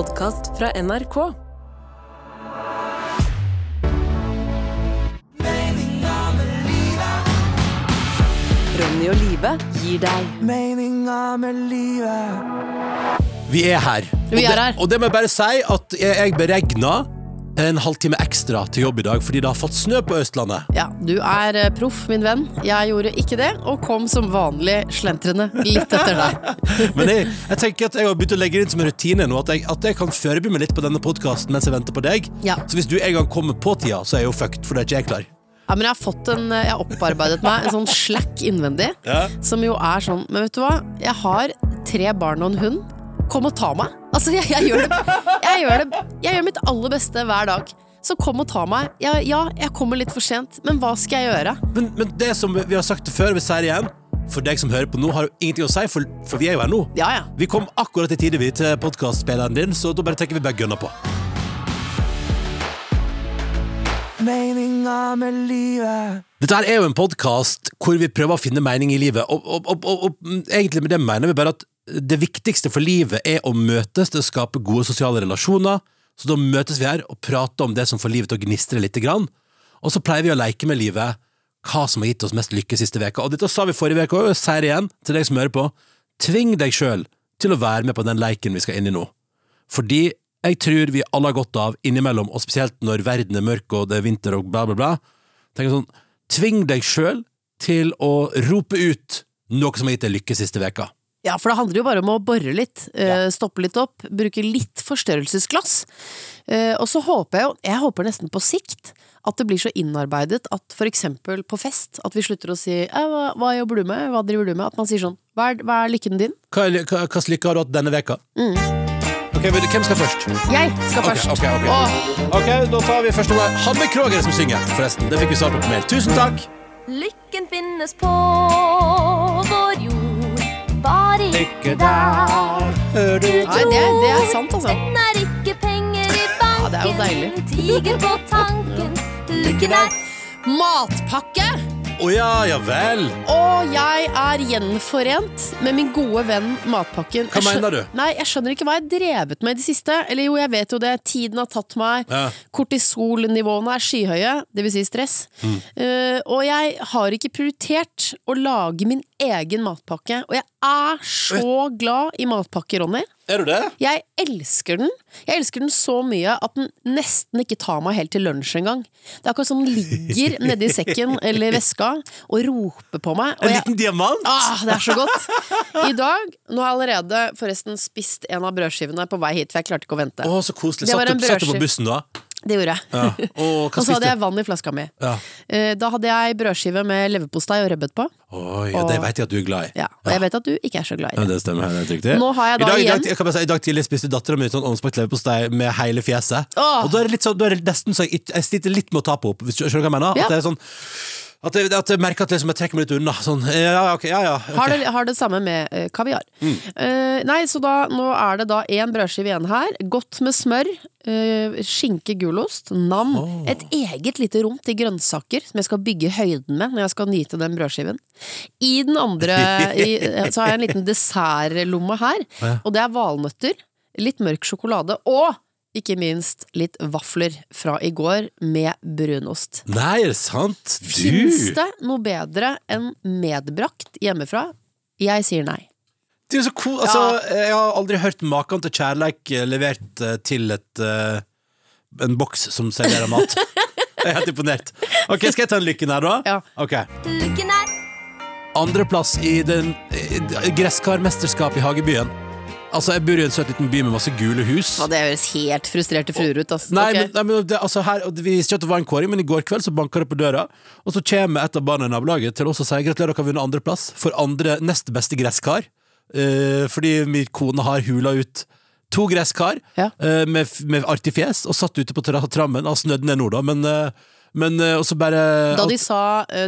podkast fra NRK. Ronny og Live gir deg Meninga med livet Vi er her. Vi og er det, her. Og det må jeg bare si at jeg, jeg beregna en halvtime ekstra til jobb i dag fordi det har fått snø på Østlandet. Ja, du er eh, proff, min venn. Jeg gjorde ikke det, og kom som vanlig slentrende litt etter deg. Men jeg, jeg tenker at jeg har begynt å legge det inn som en rutine nå, at jeg, at jeg kan forberede meg litt på denne podkasten mens jeg venter på deg. Ja. Så hvis du en gang kommer på tida, så er jeg jo fucked, for da er ikke jeg klar. Ja, men jeg har fått en Jeg har opparbeidet meg en sånn slack innvendig, Ja. som jo er sånn Men vet du hva? Jeg har tre barn og en hund. Kom og ta meg. Altså, jeg, jeg, gjør det, jeg, gjør det, jeg gjør mitt aller beste hver dag. Så kom og ta meg. Ja, ja, jeg kommer litt for sent, men hva skal jeg gjøre? Men, men det som vi har sagt det før, vi sier det igjen. For deg som hører på nå, har jo ingenting å si, for, for vi er jo her nå. Ja, ja. Vi kom akkurat i tide vi til podkastspilleren din, så da bare tenker vi bare gønna på. Meninga med livet Dette her er jo en podkast hvor vi prøver å finne mening i livet, og, og, og, og, og egentlig med det mener vi bare at det viktigste for livet er å møtes til å skape gode sosiale relasjoner. Så da møtes vi her og prater om det som får livet til å gnistre litt. Og så pleier vi å leke med livet hva som har gitt oss mest lykke siste veka. Og dette sa vi forrige uke òg, og jeg sier det igjen til deg som hører på. Tving deg sjøl til å være med på den leiken vi skal inn i nå. Fordi jeg tror vi alle har godt av innimellom, og spesielt når verden er mørk og det er vinter og bla, bla, bla. Tenk sånn, Tving deg sjøl til å rope ut noe som har gitt deg lykke siste veka. Ja, for det handler jo bare om å bore litt, ja. stoppe litt opp, bruke litt forstørrelsesglass. Eh, og så håper jeg jo, jeg håper nesten på sikt, at det blir så innarbeidet at for eksempel på fest, at vi slutter å si eh, hva, 'hva jobber du med', 'hva driver du med', at man sier sånn 'hva er, hva er lykken din'? Hva hva- Hva slags lykke har du hatt denne veka? Ok, vil- Hvem skal først? Jeg skal først. ok, okay, Åh, Ok, Da tar vi først Hanne Hanne Kroger som synger, forresten. Det fikk vi svar på på mail. Tusen takk! Lykken finnes på vår jord, bare ikke der. nei, det, er- det er sant, altså. Den er ikke penger i Ja, det er jo banken, deilig. tiger på tanken. Lykken er Matpakke! Å ja, ja vel. Og jeg er gjenforent med min gode venn Matpakken. Hva mener du? Nei, Jeg skjønner ikke hva jeg har drevet med i det siste. Eller jo, jeg vet jo det. Tiden har tatt meg. Ja. Kortisolnivåene er skyhøye, dvs. Si stress. Mm. Uh, og jeg har ikke prioritert å lage min egen matpakke. Og jeg er så glad i matpakke, Ronny. Er du det? Jeg elsker den. Jeg elsker den så mye at den nesten ikke tar meg helt til lunsj engang. Det er akkurat som den ligger nedi sekken eller veska og roper på meg. En jeg, liten diamant? ah, det er så godt! I dag Nå har jeg allerede forresten spist en av brødskivene på vei hit, for jeg klarte ikke å vente. Å, så koselig. Satt du, satt du på bussen da? Det gjorde jeg. Ja. Og Og så hadde jeg vann i flaska mi. Ja. Eh, Da hadde jeg brødskive med leverpostei og rødbet på. Oi, ja, det vet jeg at du er glad i. Ja, og jeg vet at du ikke er så glad i Ja, det. stemmer, det er riktig. Nå har jeg da I dag, i dag, igjen- kan bare si, I dag tidlig spiste dattera mi sånn ovnsbakt leverpostei med hele fjeset. Åh. Og da er det litt sånn, da er det nesten så jeg, jeg sliter litt med å ta på opp. Hvis du skjønner hva jeg mener? Ja. At det er sånn at jeg, at jeg merker at liksom jeg trekker meg litt unna. Sånn, ja, okay, ja, ja. okay. Har det, har det samme med uh, kaviar. Mm. Uh, nei, så da, nå er det da én brødskive igjen her. Godt med smør. Uh, skinke, gulost, nam. Et eget lite rom til grønnsaker som jeg skal bygge høyden med når jeg skal nyte den brødskiven. I den andre i, så har jeg en liten dessertlomme her, og det er valnøtter. Litt mørk sjokolade. Og ikke minst litt vafler fra i går med brunost. Nei, er det sant? Fins det noe bedre enn medbrakt hjemmefra? Jeg sier nei. Det er så cool. Altså, Jeg har aldri hørt maken til kjærleik eh, levert eh, til et eh, en boks som serverer mat. Jeg er helt imponert. Ok, Skal jeg ta en lykken her, da? Ja. Ok Lykken her. Andreplass i den eh, gresskarmesterskapet i Hagebyen. Altså, Jeg bor i en søt liten by med masse gule hus. Ja, det høres helt frustrerte fruer ut. Altså. Nei, okay. men, nei, men det, altså her, Vi visste ikke at det var en kåring, men i går kveld så banka det på døra. Og så kommer et av barna i nabolaget til oss og sier gratulerer, dere har vunnet andreplass for andre nest beste gresskar. Uh, fordi min kone har hula ut to gresskar Ja. uh, med, med artig fjes og satt ute på tra trammen. Har snødd ned nå, da, men, uh, men og så bare Da de sa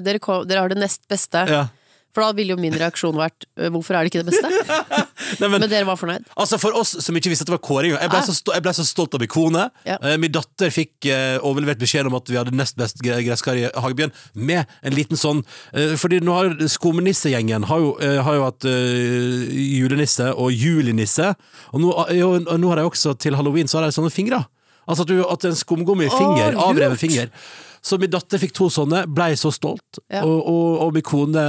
dere, kom, dere har det nest beste, ja. For da ville jo min reaksjon vært øh, hvorfor er det ikke det beste? Nei, men, Men dere var fornøyd? Altså For oss som ikke visste at det var kåring Jeg ble, Ah. så, sto, jeg ble så stolt av ikone. Ja. Eh, min datter fikk eh, overlevert beskjed om at vi hadde nest best gresskar i Hagebyen, med en liten sånn eh, Fordi nå har Skumnissegjengen har jo, eh, har jo hatt eh, julenisse og julinisse, og nå, eh, jo, og nå har de også til halloween Så har de sånne fingre. Altså at, du, at en skumgummifinger, Å, avreven lurt. finger. Så min datter fikk to sånne, blei så stolt, Ja. og, og, og min kone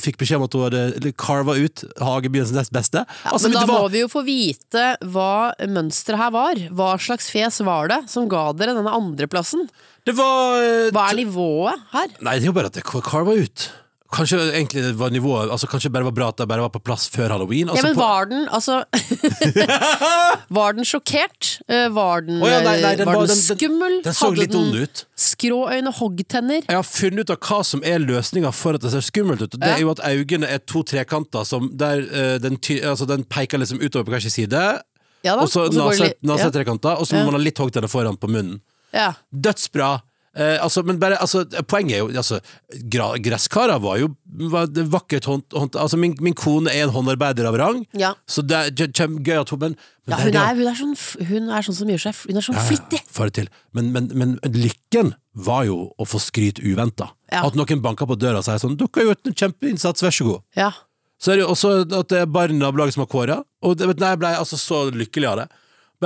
fikk beskjed om at hun hadde carva ut Hagebyens nest beste. Altså, men da var- må vi jo få vite hva mønsteret her var. Hva slags fjes var det som ga dere denne andreplassen? Det var eh, Hva er nivået her? Nei, det er jo bare at det carva ut. Kanskje egentlig det var nivået Altså Kanskje bare var bra at det bare var på plass før halloween. Altså, ja, men var den altså Var den sjokkert? Eh, Var den, oh, ja, nei, nei, den var den den- skummel? den så litt ond ut. Skrå øyne, hoggtenner? Jeg har funnet ut av hva som er løsninga for at det ser skummelt ut. Det er jo at øynene er to trekanter som der uh, den, ty altså, den peker liksom utover på hver sin side. Ja. Og så er trekanter, og så må man ha litt hoggtenner foran på munnen. ja. Dødsbra! Eh, altså, men bare, altså, poenget er jo altså, Gresskarer var jo var det vakkert hånd, hånd, altså, min, min kone er en håndarbeider av rang, Ja. så det er kjem- kjem- gøy at hun Men, men Ja, hun, er, hun, er sånn, hun er sånn som gjør seg Hun er sånn flittig. Fare til. Men, men, men lykken var jo å få skryt uventa. Ja. At noen banker på døra og sier sånn 'Dere har gjort en kjempeinnsats, vær så god'. Ja. Så er det jo også at det er bare nabolaget som har kåra, og det, jeg ble altså så lykkelig av det.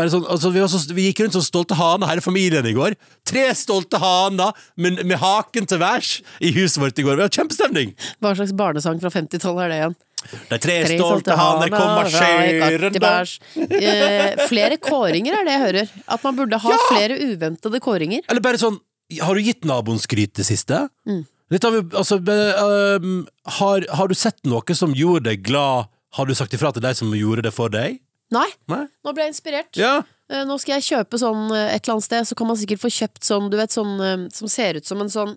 Sånn, altså, vi, så, vi gikk rundt som stolte haner, hele familien, i går. Tre stolte haner med, med haken til værs i huset vårt i går. Vi har kjempestemning! Hva slags barnesang fra 50-tallet er det igjen? De tre, Tre stolte haner kommer kattebæsj. Eh, flere kåringer er det jeg hører. At man burde ha flere uventede kåringer. Eller bare sånn Har du gitt naboen skryt det siste? Mm. Av, altså, øhm, har, har du sett noe som gjorde deg glad? Har du sagt ifra til deg som gjorde det for deg? Nei, Nei? nå ble jeg inspirert. Ja. Eh, Nå skal jeg kjøpe sånn eh, et eller annet sted, så kan man sikkert få kjøpt sånn, du vet, sånn eh, som ser ut som en sånn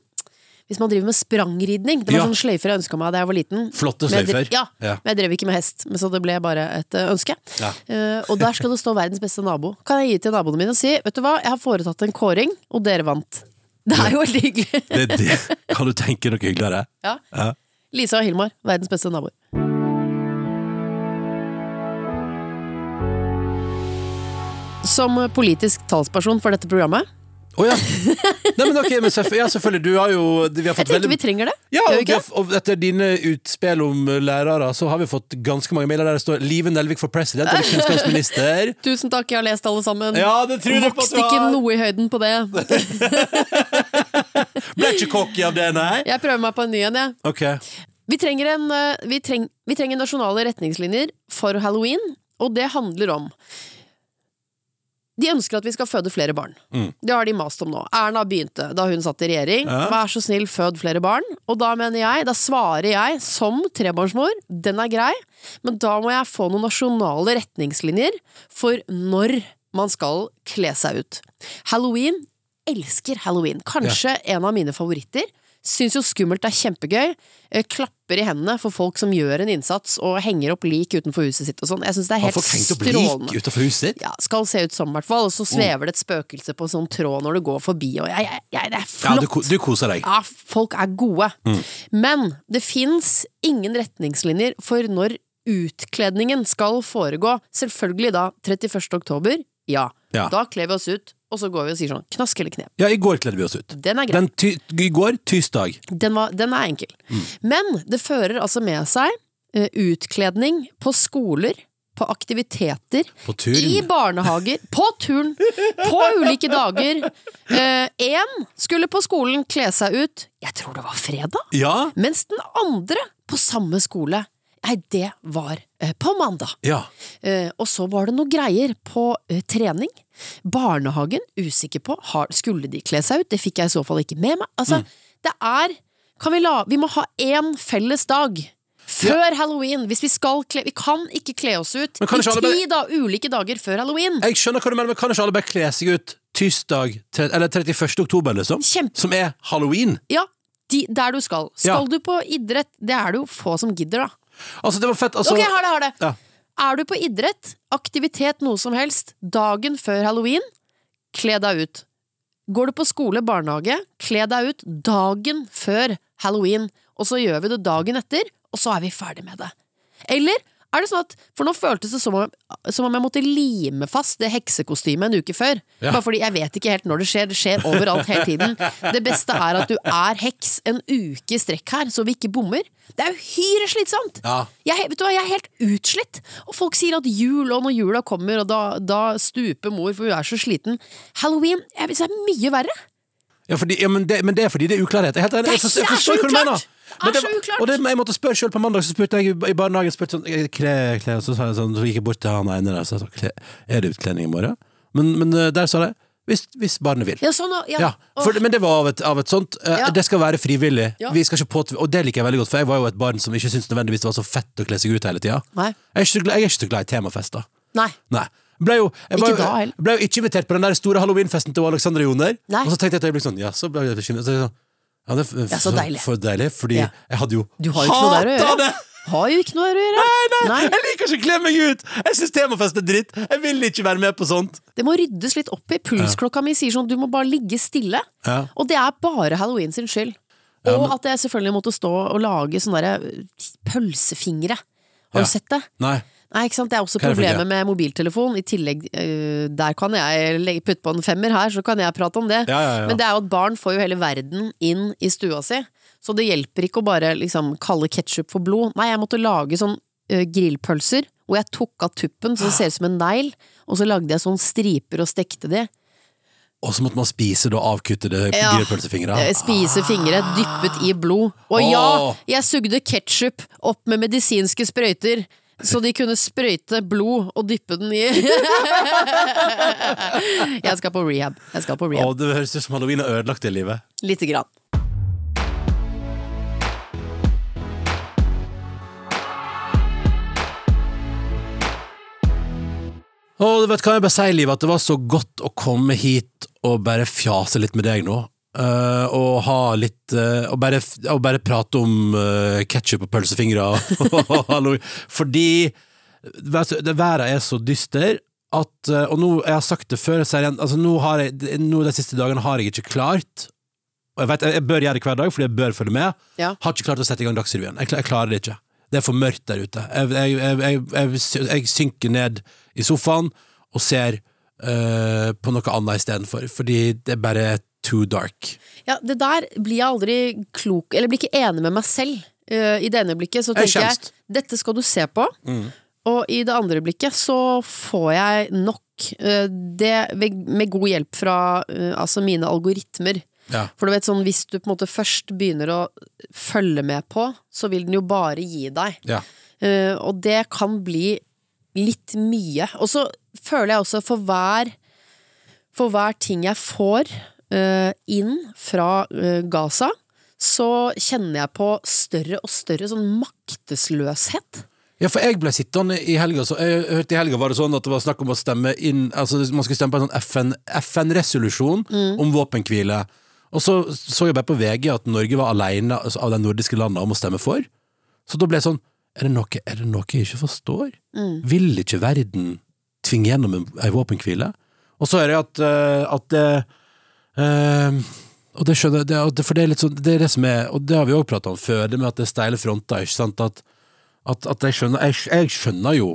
Hvis man driver med sprangridning. Det var Ja. sånn sløyfer jeg ønska meg da jeg var liten. Flotte Men jeg sløyfer. Ja, Ja. men jeg drev ikke med hest, men så det ble bare et eh, ønske. Ja. Eh, og der skal det stå 'verdens beste nabo'. Kan jeg gi til naboene mine og si 'vet du hva, jeg har foretatt en kåring, og dere vant'. Det er jo veldig hyggelig. Det, det, kan du tenke noe hyggeligere? Ja. Ja. Lisa og Hilmar, verdens beste naboer. Som politisk talsperson for dette programmet Å ja. Nei, men ok, men selvfø- ja, selvfølgelig. Du har jo Vi har Jeg fått tenker veldig vi trenger det. ja, og, vi har, og etter dine utspill om lærere, så har vi fått ganske mange mailer der det står 'Live Nelvik for president' eller 'kunnskapsminister'. Tusen takk, jeg har lest alle sammen. Ja, det tror jeg Vokste ikke noe i høyden på det. Ble ikke cocky av det, nei? Jeg prøver meg på en ny en, jeg. Ok. Vi trenger, en, eh, vi, treng, vi trenger nasjonale retningslinjer for halloween, og det handler om De ønsker at vi skal føde flere barn. Mm. Det har de mast om nå. Erna begynte da hun satt i regjering. Ja. Vær så snill, fød flere barn. Og da mener jeg, da svarer jeg som trebarnsmor, den er grei, men da må jeg få noen nasjonale retningslinjer for når man skal kle seg ut. Halloween elsker halloween. Kanskje en av mine favoritter. Syns jo skummelt er kjempegøy. Eh, Klapper i hendene for folk som gjør en innsats og henger opp lik utenfor huset sitt og sånn. Jeg syns det er helt strålende. lik utenfor huset? Ja, skal se ut som, i hvert fall. Og så svever det et spøkelse på en sånn tråd når du går forbi, og jeg, jeg, jeg, det er Ja, flott. du, du koser deg. Ja, folk er gode. Men det fins ingen retningslinjer for når utkledningen skal foregå. Selvfølgelig da 31. oktober. Ja. Ja. Da kler vi oss ut, og så går vi og sier sånn knask eller knep. Ja, i går kledde vi oss ut. Den er grei. Den ty I går, tirsdag. Den, var, den er enkel. Mm. Men det fører altså med seg uh, utkledning på skoler, på aktiviteter, På turn. i barnehager, på turn, på ulike dager. Én skulle på skolen kle seg ut, jeg tror det var fredag, Ja. mens den andre på samme skole, nei, det var eh, på mandag. Ja. Eh, og så var det noe greier på eh, trening. Barnehagen, usikker på, har, skulle de kle seg ut? Det fikk jeg i så fall ikke med meg. Altså, Mm. det er Kan vi la Vi må ha én felles dag. Før halloween, hvis vi skal kle Vi kan ikke kle oss ut i ti da, ulike dager før halloween. Jeg skjønner hva du mener, men kan ikke alle bare kle seg ut tirsdag, eller 31. oktober, liksom? Kjempe- Som er halloween? Ja, de, der du skal. Skal Ja. du på idrett? Det er det jo få som gidder, da. Altså, det var fett. Altså, Ok, jeg har det, har det. Ja. Er du på idrett, aktivitet, noe som helst, dagen før halloween, kle deg ut. Går du på skole, barnehage, kle deg ut dagen før halloween. Og så gjør vi det dagen etter, og så er vi ferdig med det. Eller er det sånn at For nå føltes det som om, som om jeg måtte lime fast det heksekostymet en uke før. Ja. Bare fordi jeg vet ikke helt når det skjer. Det skjer overalt hele tiden. Det beste er at du er heks en uke i strekk her, så vi ikke bommer. Det er uhyre slitsomt! Ja. Jeg, vet du hva, jeg er helt utslitt. Og folk sier at jul, og når jula kommer, og da, da stuper mor, for hun er så sliten. Halloween jeg det er mye verre. Ja, fordi, ja men, det, men det er fordi det er uklarhet. Jeg. Det er jeg, forstår- jeg forstår hva så du mener. Men Det så og det, jeg måtte spørre selv på mandag, så spurte jeg i barnehagen spurte sånn, eh, kle, kle, så, sa jeg sånn, så gikk jeg bort til han ene der og sa sånn, er det utkledning i morgen? Men, men eh, der sa det hvis, hvis barnet vil. Ja, sånn, ja. Ja, for, men det var av et, av et sånt uh, Ja. Det skal være frivillig. Vi skal ikke påtv Og det liker jeg veldig godt, for jeg var jo et barn som ikke syntes nødvendigvis det var så fett å kle seg ut hele tida. Jeg, er ikke så glad- jeg i temafester. Nei. Nei. Ble jo, jeg Ikke da heller. ble jo ikke invitert på den der store halloweenfesten til Alexander Joner. Nei. Og så tenkte jeg et øyeblikk sånn, ja, så ble jeg bekymret. Så sånn, Ja, det Ja, så deilig. For deilig, fordi jeg hadde jo hata det! Har jo ikke noe her å gjøre. Nei, nei, Nei. jeg liker ikke å kle meg ut! Jeg syns temafest er dritt! Jeg vil ikke være med på sånt. Det må ryddes litt opp i. Pulsklokka mi sier sånn du må bare ligge stille. Ja. Og det er bare halloween sin skyld. Ja, Og at jeg selvfølgelig måtte stå og lage sånne der eh, pølsefingre. Har Ja. du sett det? Nei. Nei, ikke sant? Det er også problemet med mobiltelefon. I tillegg, uh, der kan jeg putte på en femmer her, så kan jeg prate om det. Ja, ja, ja. Men det er jo at barn får jo hele verden inn i stua si. Så det hjelper ikke å bare liksom kalle ketsjup for blod. Nei, jeg måtte lage sånn eh, grillpølser, hvor jeg tok av tuppen så det ser ut som en negl, og så lagde jeg sånn striper og stekte de. Og så måtte man spise da avkuttede Ja. grillpølsefingre. Eh, Spise fingre dyppet i blod. Og ja, jeg sugde ketsjup opp med medisinske sprøyter. Så de kunne sprøyte blod og dyppe den i Jeg skal på rehab. Jeg skal på Å, rehab. det høres ut som halloween har ødelagt det livet. Lite grann. Og vet hva jeg bare sier, Liv, at det var så godt å komme hit og bare fjase litt med deg nå. Uh, og ha litt uh, og, bare, og bare prate om uh, ketsjup og pølsefingre. Fordi vet du, det været er så dyster at eh, Og nå, jeg har sagt det før, jeg altså nå har jeg nå de siste dagene har jeg ikke klart Og jeg vet, jeg bør gjøre det hver dag, fordi jeg bør følge med. Ja. Har ikke klart å sette i gang Dagsrevyen. Jeg, jeg klarer det ikke. Det er for mørkt der ute. Jeg, jeg, jeg, jeg, synker ned i sofaen og ser eh, på noe annet istedenfor, fordi det er bare too dark. Ja, det der blir jeg aldri klok Eller blir ikke enig med meg selv. Eh, I det ene blikket så tenker jeg dette skal du se på. Og i det andre blikket så får jeg nok eh, det med god hjelp fra altså mine algoritmer. Ja. For du vet sånn, hvis du på en måte først begynner å følge med på, så vil den jo bare gi deg. Ja. Uh, og det kan bli litt mye. Og så føler jeg også for hver For hver ting jeg får uh, inn fra uh, Gaza, så kjenner jeg på større og større sånn maktesløshet. Ja, for jeg ble sittende i helga, så jeg hørte i helga var det sånn at det var snakk om å stemme inn Altså man skulle stemme på en sånn FN FN-resolusjon om våpenhvile. Og så så jeg bare på VG at Norge var alene altså, av de nordiske landene om å stemme for. Så da ble jeg sånn Er det noe, er det noe jeg ikke forstår? Vil ikke verden tvinge gjennom en, en våpenhvile? Og så hører jeg at, uh, at det uh, og det skjønner det, For det er litt sånn Det er det som er Og det har vi òg prata om før, det med at det er steile fronter, ikke sant? At at, at jeg, skjønner, jeg, jeg skjønner jo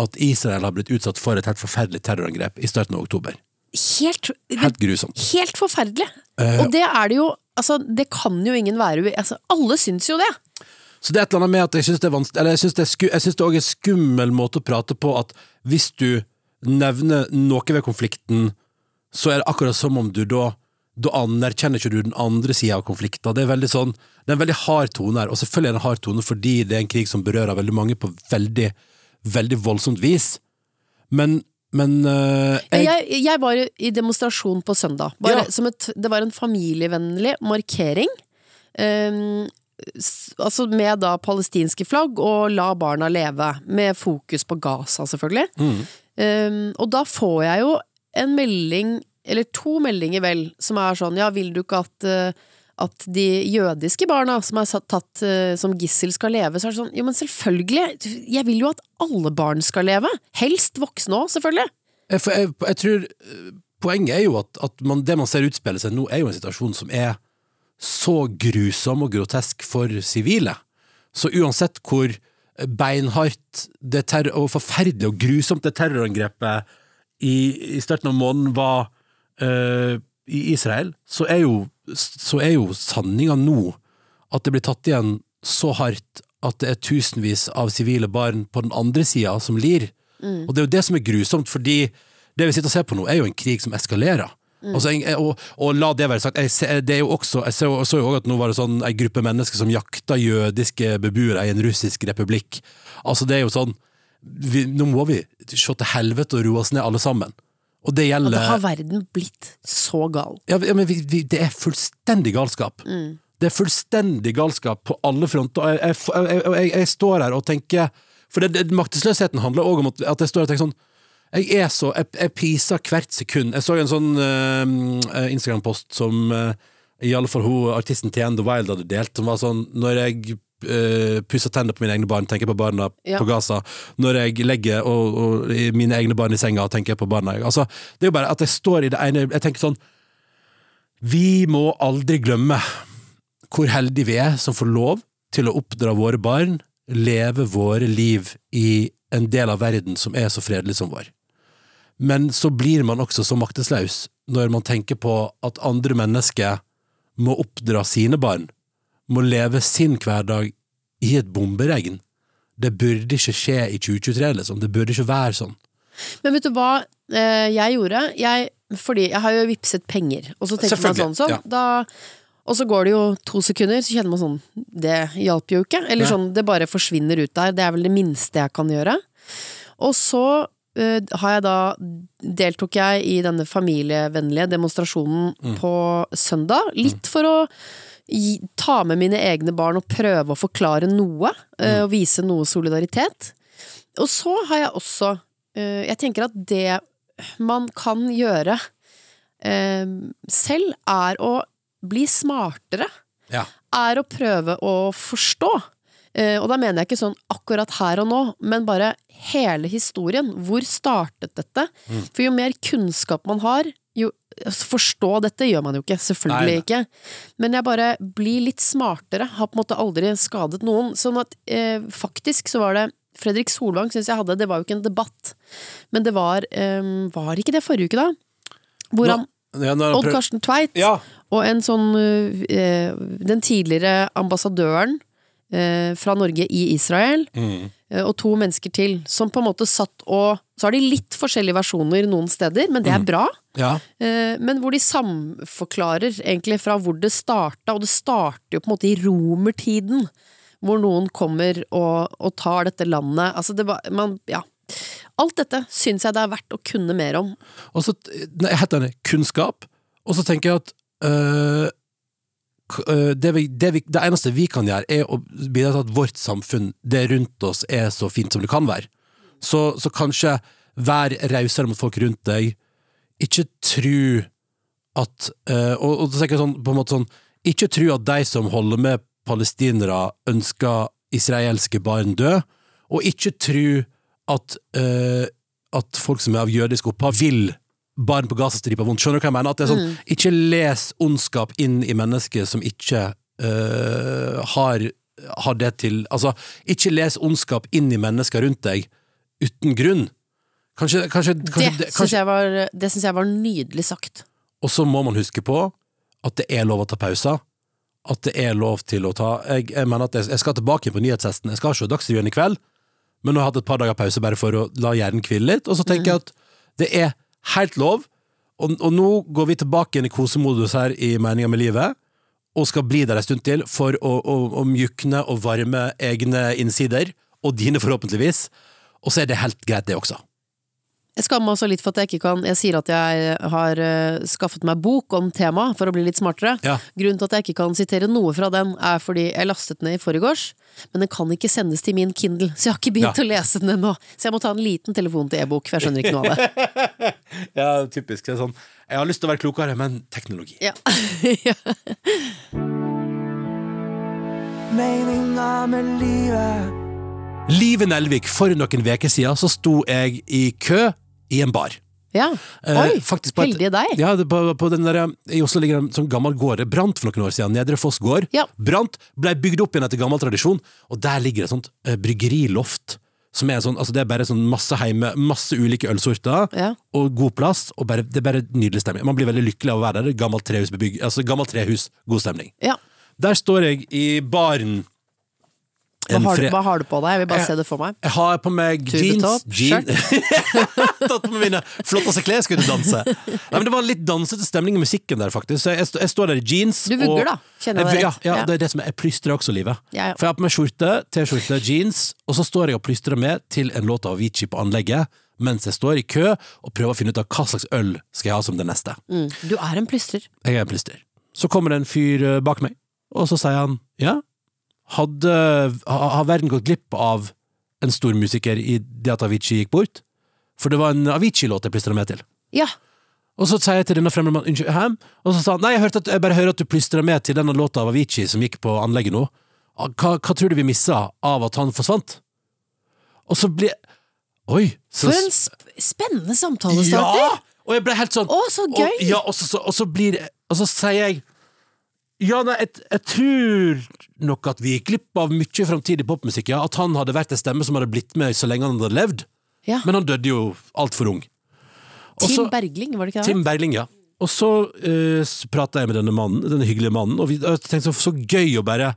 at Israel har blitt utsatt for et helt forferdelig terrorangrep i starten av oktober. Helt, Helt grusomt. helt forferdelig. Uh, Og det er det jo Altså, det kan jo ingen være altså, Alle syns jo det. Så det er et eller annet med at jeg syns det er vanskelig Eller jeg syns det sku, jeg synes det er en skummel måte å prate på at hvis du nevner noe ved konflikten, så er det akkurat som om du da da anerkjenner ikke du den andre sida av konflikten. Det er veldig sånn Det er en veldig hard tone her, og selvfølgelig er det en hard tone fordi det er en krig som berører veldig mange på veldig, veldig voldsomt vis. Men, men uh, jeg, Jeg, jeg var i demonstrasjon på søndag. Bare Ja. som et, det var en familievennlig markering. Um, altså med da palestinske flagg og La barna leve, med fokus på Gaza, selvfølgelig. Mm. Um, og da får jeg jo en melding, eller to meldinger vel, som er sånn ja, vil du ikke at eh, at de jødiske barna som er tatt eh, som gissel skal leve, så er det sånn jo, men selvfølgelig, jeg vil jo at alle barn skal leve. Helst voksne òg, selvfølgelig. Jeg, jeg, jeg tror øh, Poenget er jo at, at man, det man ser utspille seg nå, er jo en situasjon som er så grusom og grotesk for sivile. Så uansett hvor beinhardt og forferdelig og grusomt det terrorangrepet i, i starten av måneden var eh, i Israel, så er jo, så er jo sanninga nå at det blir tatt igjen så hardt at det er tusenvis av sivile barn på den andre sida som lir. Og det er jo det som er grusomt, fordi det vi sitter og ser på nå, er jo en krig som eskalerer. Altså, jeg- og, og la det være sagt, jeg, ser- det er jo også, jeg så, så jo også at nå var det sånn en gruppe mennesker som jakta jødiske beboere i en russisk republikk. Altså det er jo sånn vi, Nå må vi se til helvete og roe oss ned alle sammen. Og det Og gjelder da har verden blitt så gal. ja, men vi, vi, det er fullstendig galskap. Det er fullstendig galskap på alle fronter. Og jeg, jeg, jeg, jeg, står her og tenker For det, det, maktesløsheten handler òg om at, jeg står her og tenker sånn Jeg er så Jeg, jeg priser hvert sekund. Jeg så en sånn uh, Instagram-post som uh, i alle fall hun, artisten Tien The Wild hadde delt, som var sånn Når jeg uh, pusser tenner på mine egne barn, tenker på barna Ja. på Gaza. Når jeg legger og, og, i mine egne barn i senga, tenker jeg på barna. Altså, det er jo bare at jeg står i det ene Jeg tenker sånn vi må aldri glemme hvor heldige vi er som får lov til å oppdra våre barn, leve våre liv i en del av verden som er så fredelig som vår. Men så blir man også så maktesløs når man tenker på at andre mennesker må oppdra sine barn, må leve sin hverdag i et bomberegn. Det burde ikke skje i 2023, liksom. Det burde ikke være sånn. Men vet du hva eh, jeg gjorde? Jeg, fordi jeg har jo vippset penger, og så tenker man sånn, sånn ja. da, Og så går det jo to sekunder, så kjenner man sånn Det hjalp jo ikke. Eller sånn, det bare forsvinner ut der. Det er vel det minste jeg kan gjøre. Og så har jeg da Deltok jeg i denne familievennlige demonstrasjonen Mm. på søndag. Litt for å gi, ta med mine egne barn og prøve å forklare noe, eh, Mm. og vise noe solidaritet. Og så har jeg også eh, Jeg tenker at det man kan gjøre eh, selv, er å bli smartere. Ja. Er å prøve å forstå. Eh, og da mener jeg ikke sånn akkurat her og nå, men bare hele historien. Hvor startet dette? Mm. For jo mer kunnskap man har, jo altså, Forstå dette gjør man jo ikke, selvfølgelig Nei, ikke. Men jeg bare blir litt smartere. Har på en måte aldri skadet noen. Sånn at eh, faktisk så var det Fredrik Solvang syns jeg hadde Det var jo ikke en debatt, men det var eh, Var ikke det forrige uke, da? Hvor han Ja, Odd Karsten Tveit Ja. og en sånn eh, Den tidligere ambassadøren fra Norge i Israel, Mm. eh, og to mennesker til, som på en måte satt og Så har de litt forskjellige versjoner noen steder, men det er bra. ja. Eh, men hvor de samforklarer egentlig fra hvor det starta, og det starter jo på en måte i romertiden. Hvor noen kommer og, og tar dette landet. Altså det var man, Ja. Alt dette syns jeg det er verdt å kunne mer om. Og så, helt enig, kunnskap, og så tenker jeg at øh, det, vi, det, vi, det eneste vi kan gjøre, er å bidra til at vårt samfunn, det rundt oss, er så fint som det kan være. Så, så kanskje vær rausere mot folk rundt deg. Ikke tru at øh, og, og så tenker sånn, på en måte sånn Ikke tru at de som holder med palestinere, ønsker israelske barn død, og ikke tru at, øh, at folk som er av jødisk opphav, vil barn på Gazastripa vondt. Skjønner du hva jeg mener? At det er sånn, Ikke les ondskap inn i mennesket som ikke øh, har, har det til Altså, ikke les ondskap inn i mennesker rundt deg uten grunn. Kanskje, kanskje, kanskje, det kanskje jeg, var- det syns jeg var nydelig sagt. Og så må man huske på at det er lov å ta pauser. At det er lov til å ta Jeg, jeg mener at jeg, jeg skal tilbake på nyhetshesten. Jeg skal se Dagsrevyen i kveld, men nå har jeg hatt et par dager pause bare for å la hjernen hvile litt. Og så tenker jeg at det er helt lov. Og, og nå går vi tilbake igjen i kosemodus her i Meninga med livet, og skal bli der en stund til for å, å, å mjukne og varme egne innsider, og dine forhåpentligvis. Og så er det helt greit, det også. Jeg skammer meg også litt for at jeg ikke kan Jeg sier at jeg har eh, skaffet meg bok om temaet for å bli litt smartere. Ja. Grunnen til at jeg ikke kan sitere noe fra den, er fordi jeg lastet den ned i forgårs, men den kan ikke sendes til min Kindle, så jeg har ikke begynt Ja. å lese den ennå. Så jeg må ta en liten telefon til e-bok, for jeg skjønner ikke noe av det. Ja, typisk. Det er sånn, jeg har lyst til å være klokere, men teknologi. Ja. ja. Meninga med livet. Live Nelvik, for noen veker siden så sto jeg i kø i en bar. Ja. Eh, Oi, faktisk på et- heldige deg. Ja, det, på, på den der, I Oslo ligger det en sånn gammel gård. Det brant for noen år siden. Nedre Foss gård. Ja. Brant, ble bygd opp igjen etter gammel tradisjon, og der ligger det et sånt eh, bryggeriloft. Som er sånn, altså det er bare sånn masse heime, masse ulike ølsorter, Ja. og god plass. Og bare, det er bare nydelig stemning. Man blir veldig lykkelig av å være der. Gammelt trehus, bebygg, altså gammelt trehus, god stemning. Ja. Der står jeg i baren. Hva, har, du- hva har du på deg? Jeg vil bare Jeg- se det for meg. jeg har på meg jeans Tubetopp, jean, Tatt på meg mine flotteste klær, skulle danse. Nei, men Det var litt dansete stemning i musikken der, faktisk. Så jeg, jeg står der i jeans. Du vugger, og- da. Kjenner jeg rett? ja, Ja. det er det som er Jeg plystrer også livet. Ja, ja. For jeg har på meg skjorte, T-skjorte, jeans, og så står jeg og plystrer med til en låt av Avicii på anlegget, mens jeg står i kø og prøver å finne ut av hva slags øl skal jeg ha som det neste. Mm. Du er en plystrer. Jeg er en plystrer. Så kommer det en fyr eh, bak meg, og så sier han ja, hadde, har verden gått glipp av en stor musiker i det at Avicii gikk bort? For det var en Avicii-låt jeg plystra med til. Ja. Og så sier jeg til denne fremmede mannen unnskyld, hæ? Og så sa han nei, jeg, at, jeg bare hører at du plystra med til denne låta av Avicii som gikk på anlegget nå. Ah, Hva, hva tror du vi missa av at han forsvant? Og så blir Oi! Så, For en sp spennende samtalestarter! ja! Og jeg ble helt sånn Å, så gøy! Og, ja, og så, så, og så blir Og så sier jeg Ja, nei, jeg, jeg tror nok at vi gikk glipp av mye framtidig popmusikk, ja. At han hadde vært en stemme som hadde blitt med så lenge han hadde levd. Ja. Men han døde jo altfor ung. Også, Tim Bergling, var det ikke det? Tim Bergling, ja. Og så uh, prata jeg med denne mannen, denne hyggelige mannen, og vi tenkte så, så gøy å bare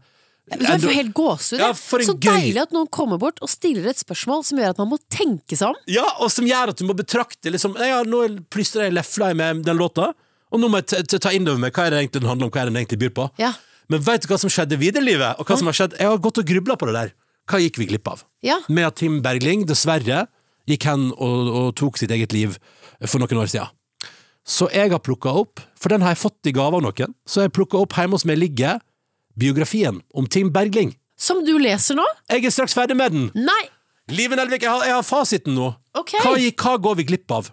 Jeg får helt gåsehud. Ja, så gøy- deilig at noen kommer bort og stiller et spørsmål som gjør at man må tenke seg om. Ja, og som gjør at du må betrakte liksom, ja, Nå plystrer jeg lefla med den låta, og nå må jeg ta inn over meg hva er det egentlig den handler om, hva er det den egentlig byr på. Ja. Men vet du hva som skjedde videre i livet? Og hva som har skjedd? Jeg har gått og grubla på det der. Hva gikk vi glipp av? Ja. Med at Tim Bergling dessverre gikk hen og, og tok sitt eget liv for noen år siden. Så jeg har plukka opp, for den har jeg fått i gave av noen, så jeg plukka opp hjemme hos meg ligger biografien om Tim Bergling. Som du leser nå? Jeg er straks ferdig med den! Nei! Live Nelvik, jeg har, jeg har fasiten nå. Ok. Hva, hva går vi glipp av?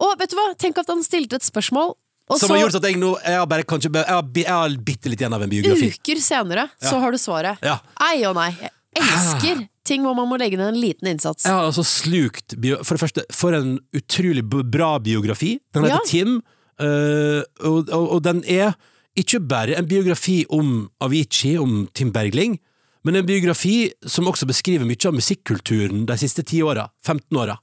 Å, vet du hva? Tenk at han stilte et spørsmål, og Som så har gjort at jeg nå Jeg har bare kanskje Jeg har, jeg har bitte litt igjen av en biografi. uker senere så har du svaret. Ja. Ei og nei. Jeg elsker ting hvor man må legge ned en liten innsats. Jeg har altså slukt For det første, for en utrolig bra biografi. Den heter Ja. Tim, øh, og, og, og den er ikke bare en biografi om Avicii, om Tim Bergling, men en biografi som også beskriver mye av musikkulturen de siste ti åra, 15 åra.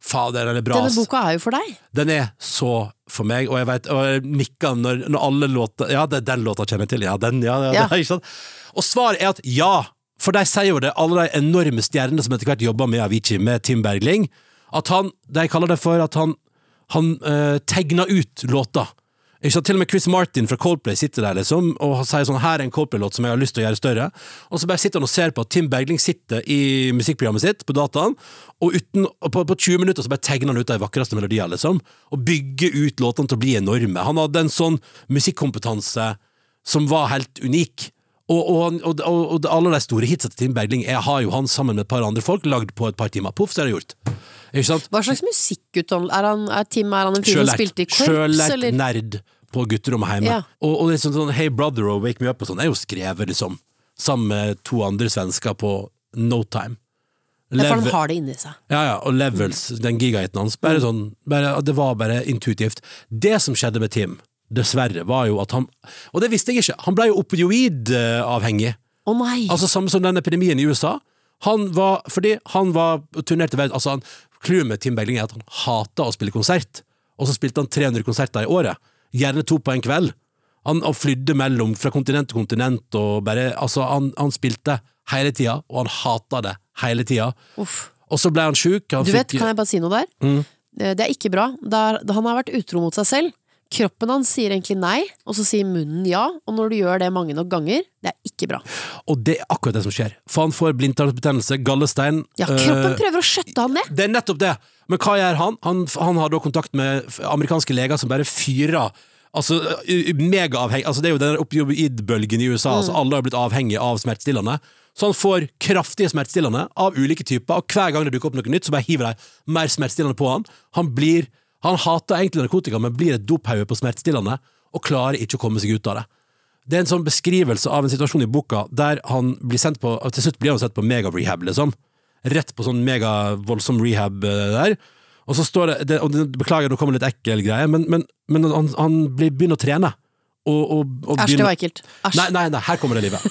Fader, den er bra, Denne boka er jo for deg. Den er så for meg, og jeg, vet, og jeg nikker når, når alle låter Ja, det, den låta kjenner jeg til. Ja, den, ja, ja, Ja. det ikke sant? Og svaret er at ja, for de sier jo det, alle de enorme stjernene som etter hvert jobber med Avicii, med Tim Bergling, at han De kaller det for at han, han uh, tegna ut låter. Ikke sant? Til og med Chris Martin fra Coldplay sitter der liksom og sier sånn her er en Coldplay-låt som jeg har lyst til å gjøre større. Og så bare sitter han og ser på at Tim Bergling sitter i musikkprogrammet sitt på dataen, og, uten, på, på 20 minutter så bare tegner han ut de vakreste melodiene, liksom. Og bygger ut låtene til å bli enorme. Han hadde en sånn musikkompetanse som var helt unik. Og, og, og, og alle de store hitsa til Tim Bergling jeg har jo han sammen med et par andre folk lagd på et par timer. Poff, så er det gjort. Hva slags musikkutdannelse er, han- er Tim er han en fyr som spilte i korps, Sjølært eller? nerd på gutterommet hjemme. Ja. Og, og liksom sånn Hey Brother og Wake Me Up og sånn er jo skrevet liksom sammen med to andre svensker på no time. Ja, for han har det inni seg. ja, ja, og Levels, den gigahiten hans. Bare sånn, bare, det var bare intuitivt. Det som skjedde med Tim, dessverre, var jo at han Og det visste jeg ikke, han ble jo opioidavhengig. Å nei! Altså Samme som den epidemien i USA. Han var, fordi han var turnert i verden Altså han, Clouet med Tim Begling er at han hater å spille konsert, og så spilte han 300 konserter i året. Gjerne to på en kveld. Han flydde mellom fra kontinent til kontinent og bare Altså, han, han spilte hele tida, og han hata det hele tida. Og så ble han sjuk. Du vet, fikk- kan jeg bare si noe der? Mm. Det det er ikke bra. Han har vært utro mot seg selv. Kroppen hans sier egentlig nei, og så sier munnen ja. Og når du gjør det mange nok ganger, det er ikke bra. Og det er akkurat det som skjer. For han får blindtarmsbetennelse, gallestein. Ja, kroppen øh, prøver å skjøtte han ned. Det er nettopp det. Men hva gjør han? Han, han har da kontakt med amerikanske leger som bare fyrer Altså, megaavhengig Altså, det er jo den opioidbølgen i USA. Altså, alle har blitt avhengige av smertestillende. Så han får kraftige smertestillende av ulike typer, og hver gang det dukker opp noe nytt, så bare hiver de mer smertestillende på han. Han blir Han hater egentlig narkotika, men blir et dophauge på smertestillende, og klarer ikke å komme seg ut av det. Det er en sånn beskrivelse av en situasjon i boka der han blir sendt på Til slutt blir han sendt på mega-rehab, liksom. Rett på sånn megavoldsom rehab eh, der. Og så står det, det og Beklager, nå kommer litt ekkel greie, men, men, men han, han blir, begynner å trene. Og, og, og Æsj, det var ekkelt. Æsj. Nei, nei, nei, her kommer det livet.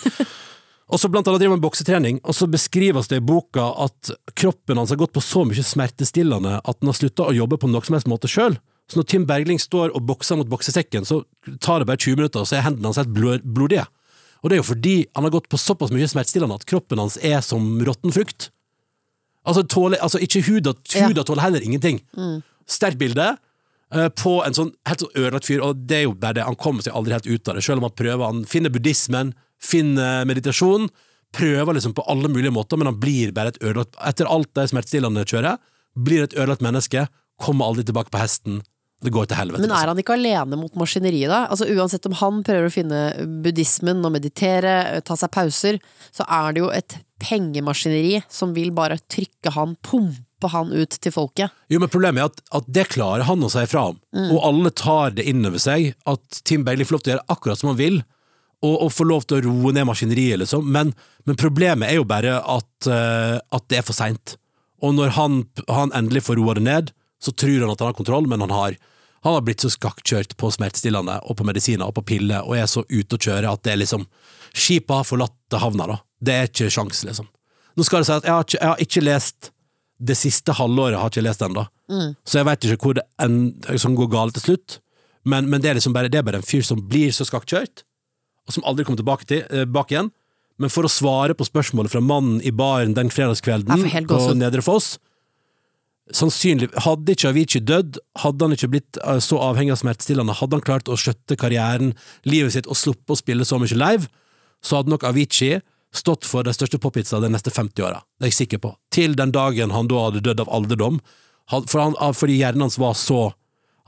Og så blant annet driver han med boksetrening, og så beskrives det i boka at kroppen hans har gått på så mye smertestillende at han har slutta å jobbe på noen som helst måte sjøl. Så når Tim Bergling står og bokser mot boksesekken, så tar det bare 20 minutter, og så er hendene hans helt blodige. Og det er jo fordi han har gått på såpass mye smertestillende at kroppen hans er som råtten frukt. Altså, tåler, altså ikke huda, huda tåler heller ingenting. Sterkt bilde på en sånn helt sånn ødelagt fyr, og det er jo bare det, han kommer seg aldri helt ut av det, selv om han prøver, han finner buddhismen, finner meditasjon, prøver liksom på alle mulige måter, men han blir bare et ødelagt, etter alt det smertestillende kjører, blir et ødelagt menneske, kommer aldri tilbake på hesten, det går til helvete. Men liksom. er han ikke alene mot maskineriet, da? Altså Uansett om han prøver å finne buddhismen og meditere, ta seg pauser, så er det jo et pengemaskineri som vil bare trykke han, pumpe han ut til folket. Jo, men problemet er at, at det klarer han å si fra om, og alle tar det inn over seg, at Tim Bailey får lov til å gjøre akkurat som han vil, og, og får lov til å roe ned maskineriet, liksom. Men, men problemet er jo bare at, uh, at det er for seint. Og når han, han endelig får roa det ned, så tror han at han har kontroll, men han har, han har blitt så skakkjørt på smertestillende og på medisiner og på piller, og er så ute å kjøre at det er liksom Skipet har forlatt havna, da. Det er ikke sjans, liksom. Nå skal det si at jeg har ikke, jeg har ikke lest det siste halvåret har jeg ikke lest ennå, så jeg vet ikke hvor det en, som går galt til slutt. Men, men det, er liksom bare, det er bare en fyr som blir så skakkjørt, og som aldri kommer tilbake, til, eh, bak igjen. Men for å svare på spørsmålet fra mannen i baren den fredagskvelden på. Nedre Foss Sannsynlig, Hadde ikke Avicii dødd, hadde han ikke blitt eh, så avhengig av smertestillende, hadde han klart å skjøtte karrieren, livet sitt, og sluppe å spille så mye live, så hadde nok Avicii stått for de største pophitsa de neste 50 åra. Det er jeg sikker på. Til den dagen han da hadde dødd av alderdom. For han, fordi hjernen hans var så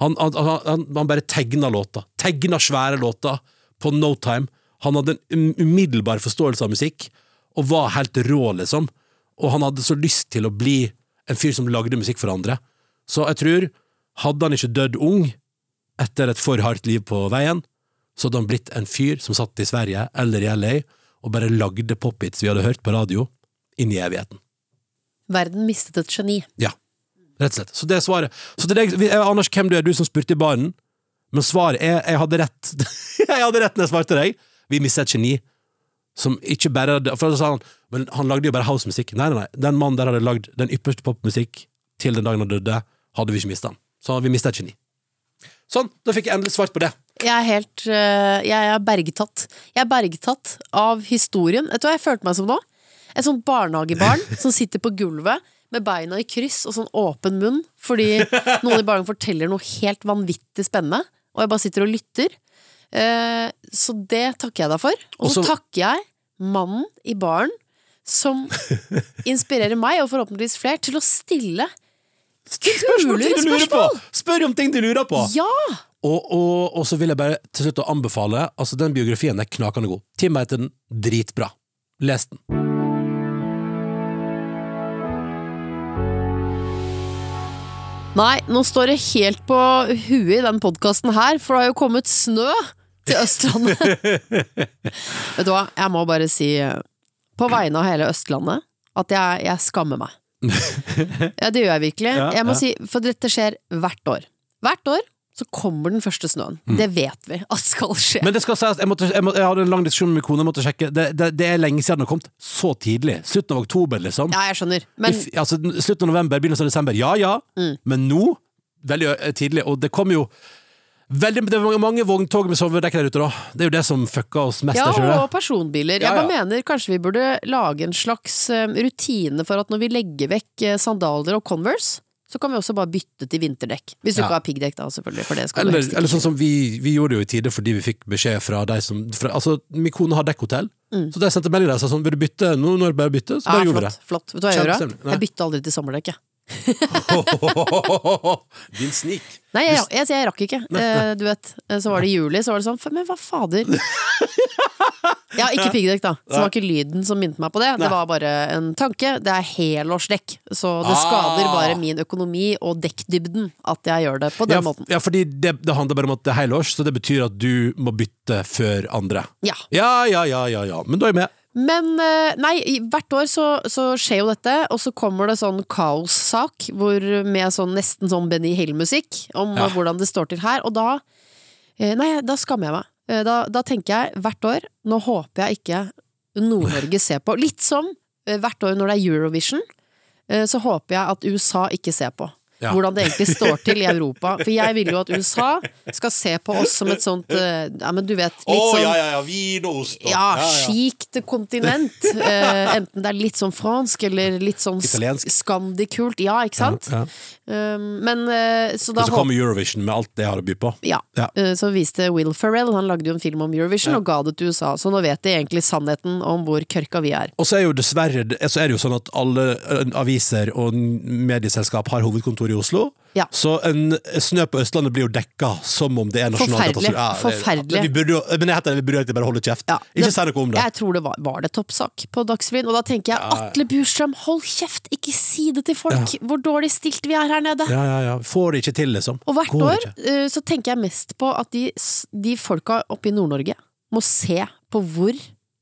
Han, han, han, han bare tegna låter. Tegna svære låter på no time. Han hadde en um- umiddelbar forståelse av musikk, og var helt rå, liksom. Og han hadde så lyst til å bli en fyr som lagde musikk for andre. Så jeg tror, hadde han ikke dødd ung etter et for hardt liv på veien, så hadde han blitt en fyr som satt i Sverige eller i LA og bare lagde pophits vi hadde hørt på radio, inn i evigheten. Verden mistet et geni. Ja, rett og slett. Så det er svaret. Så til deg, Anders, hvem du er, du som spurte i baren, men svaret er jeg hadde rett. jeg hadde rett når jeg svarte deg. Vi mistet et geni. Som ikke bare For da sa han Men han lagde jo bare housemusikk. Nei, nei, nei. Den mannen der hadde lagd den ypperste popmusikk til den dagen han døde, hadde vi ikke mista han. Så vi mista et geni. Sånn, da fikk jeg endelig svart på det. Jeg er helt øh, Jeg er bergtatt. Jeg er bergtatt av historien. Vet du hva jeg følte meg som nå? Et sånt barnehagebarn som sitter på gulvet med beina i kryss og sånn åpen munn fordi noen i barnehagen forteller noe helt vanvittig spennende, og jeg bare sitter og lytter. Eh, så det takker jeg deg for. Og så takker jeg mannen i baren som inspirerer meg, og forhåpentligvis flere, til å stille Spørsmål ting du lurer på! Spør om ting du lurer på! Ja! Og, og, og så vil jeg bare til slutt å anbefale Altså Den biografien er knakende god. Tim heter den. Dritbra. Les den. Nei, nå står det helt på huet i den podkasten her, for det har jo kommet snø til Østlandet. Vet du hva, jeg må bare si, eh, på vegne av hele Østlandet, at jeg, jeg skammer meg. Ja, det gjør jeg virkelig. Ja, Jeg må ja. si, for dette skjer hvert år. Hvert år så kommer den første snøen. Det vet vi at skal skje. Mm. Men det skal sies, jeg, måtte, jeg, må, jeg hadde en lang diskusjon med jeg måtte sjekke. Det, det, det er lenge siden den har kommet så tidlig. Slutten av oktober, liksom. ja, jeg skjønner. Men I altså, slutten av november, begynnelsen av desember. Ja ja, Mm. men nå Veldig tidlig. Og det kommer jo veldig, Det er mange, vogntog med sovedekk der ute, da. Det er jo det som fucka oss mest. Ja, det? og personbiler. Ja, Jeg bare mener kanskje vi burde lage en slags eh, rutine for at når vi legger vekk eh, sandaler og Converse, så kan vi også bare bytte til vinterdekk. Hvis du Ja. ikke har piggdekk, da, selvfølgelig. For det skal Eller, eller sånn som vi, vi gjorde det jo i tide fordi vi fikk beskjed fra de som fra, Altså, min kone har dekkhotell, så de sendte melding der og sa sånn Vil du bytte? Nå når det bare bytte, så bare Mm. ja, gjorde vi flott, flott. Vet du hva jeg gjør? Jeg bytter aldri til sommerdekk, jeg. Din snik. Nei, jeg, jeg, jeg, rakk ikke. Eh, du vet, eh, så var det juli, så var det sånn Men hva fader? Ja, ikke piggdekk, da. Så det var ikke lyden som minte meg på det. Det var bare en tanke. Det er helårsdekk, så det Ah. skader bare min økonomi og dekkdybden at jeg gjør det på den Ja, måten. ja, fordi det, det handler bare om at det er helårs, så det betyr at du må bytte før andre. Ja. Ja, ja, ja, ja, ja. Men da er jeg med. Men eh, nei, hvert år så, så skjer jo dette, og så kommer det sånn kaossak med sånn nesten sånn Benny Hill-musikk om Ja. hvordan det står til her, og da eh, Nei, da skammer jeg meg. Eh, Da, da tenker jeg hvert år Nå håper jeg ikke Nord-Norge ser på. Litt som hvert år når det er Eurovision, så håper jeg at USA ikke ser på. Ja. Hvordan det egentlig står til i Europa. For jeg vil jo at USA skal se på oss som et sånt eh, Ja, men du vet, litt sånn ja, ja, vin og ost. ja, skikt kontinent. Uh, enten det er litt sånn fransk eller litt sånn Italiensk. skandikult. Ja, ikke sant? Ja. Um, men uh, så da Og så kommer Eurovision med alt det har å by på. ja. Ja. Eh, Så viste Will Ferrell, han lagde jo en film om Eurovision og ga det til USA, så nå vet de egentlig sannheten om hvor kørka vi er. Og så er jo dessverre så er det jo sånn at alle aviser og medieselskap har hovedkontor i Oslo. Ja. Så en snø på Østlandet blir jo dekka som om det er nasjonalkatastrofe. Forferdelig. Forferdelig. Vi burde jo, men jeg heter, vi burde egentlig bare holde kjeft. Ja, Ikke si noe om det. Jeg tror det var, var det toppsak på Dagsrevyen, og da tenker jeg Atle Bjurstrøm, hold kjeft, ikke si det til folk hvor dårlig stilt vi er her nede. Ja, ja, ja. Får det ikke til, liksom. Og hvert Går år eh, så tenker jeg mest på at de, de folka oppe i Nord-Norge må se på hvor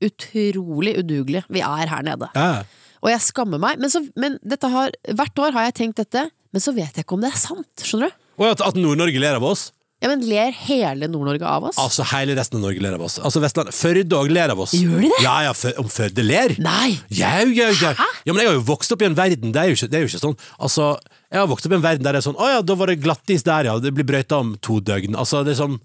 utrolig udugelige vi er her nede. Ja. Og jeg skammer meg, men, så, men har, hvert år har jeg tenkt dette, men så vet jeg ikke om det er sant, skjønner du? Og at, at Nord-Norge ler av oss. Ja, men ler hele Nord-Norge av oss? Altså hele resten av Norge ler av oss. Altså Vestland, Førde òg ler av oss. Gjør de det? Ja, ja, for, om Førde ler? Nei! Ja, ja, ja. ja, men jeg har jo vokst opp i en verden Det er jo ikke, det er jo ikke sånn Altså, jeg har vokst opp i en verden der det er sånn Å ja, da var det glattis der, ja. Det blir brøyta om to døgn. Altså, det er sånn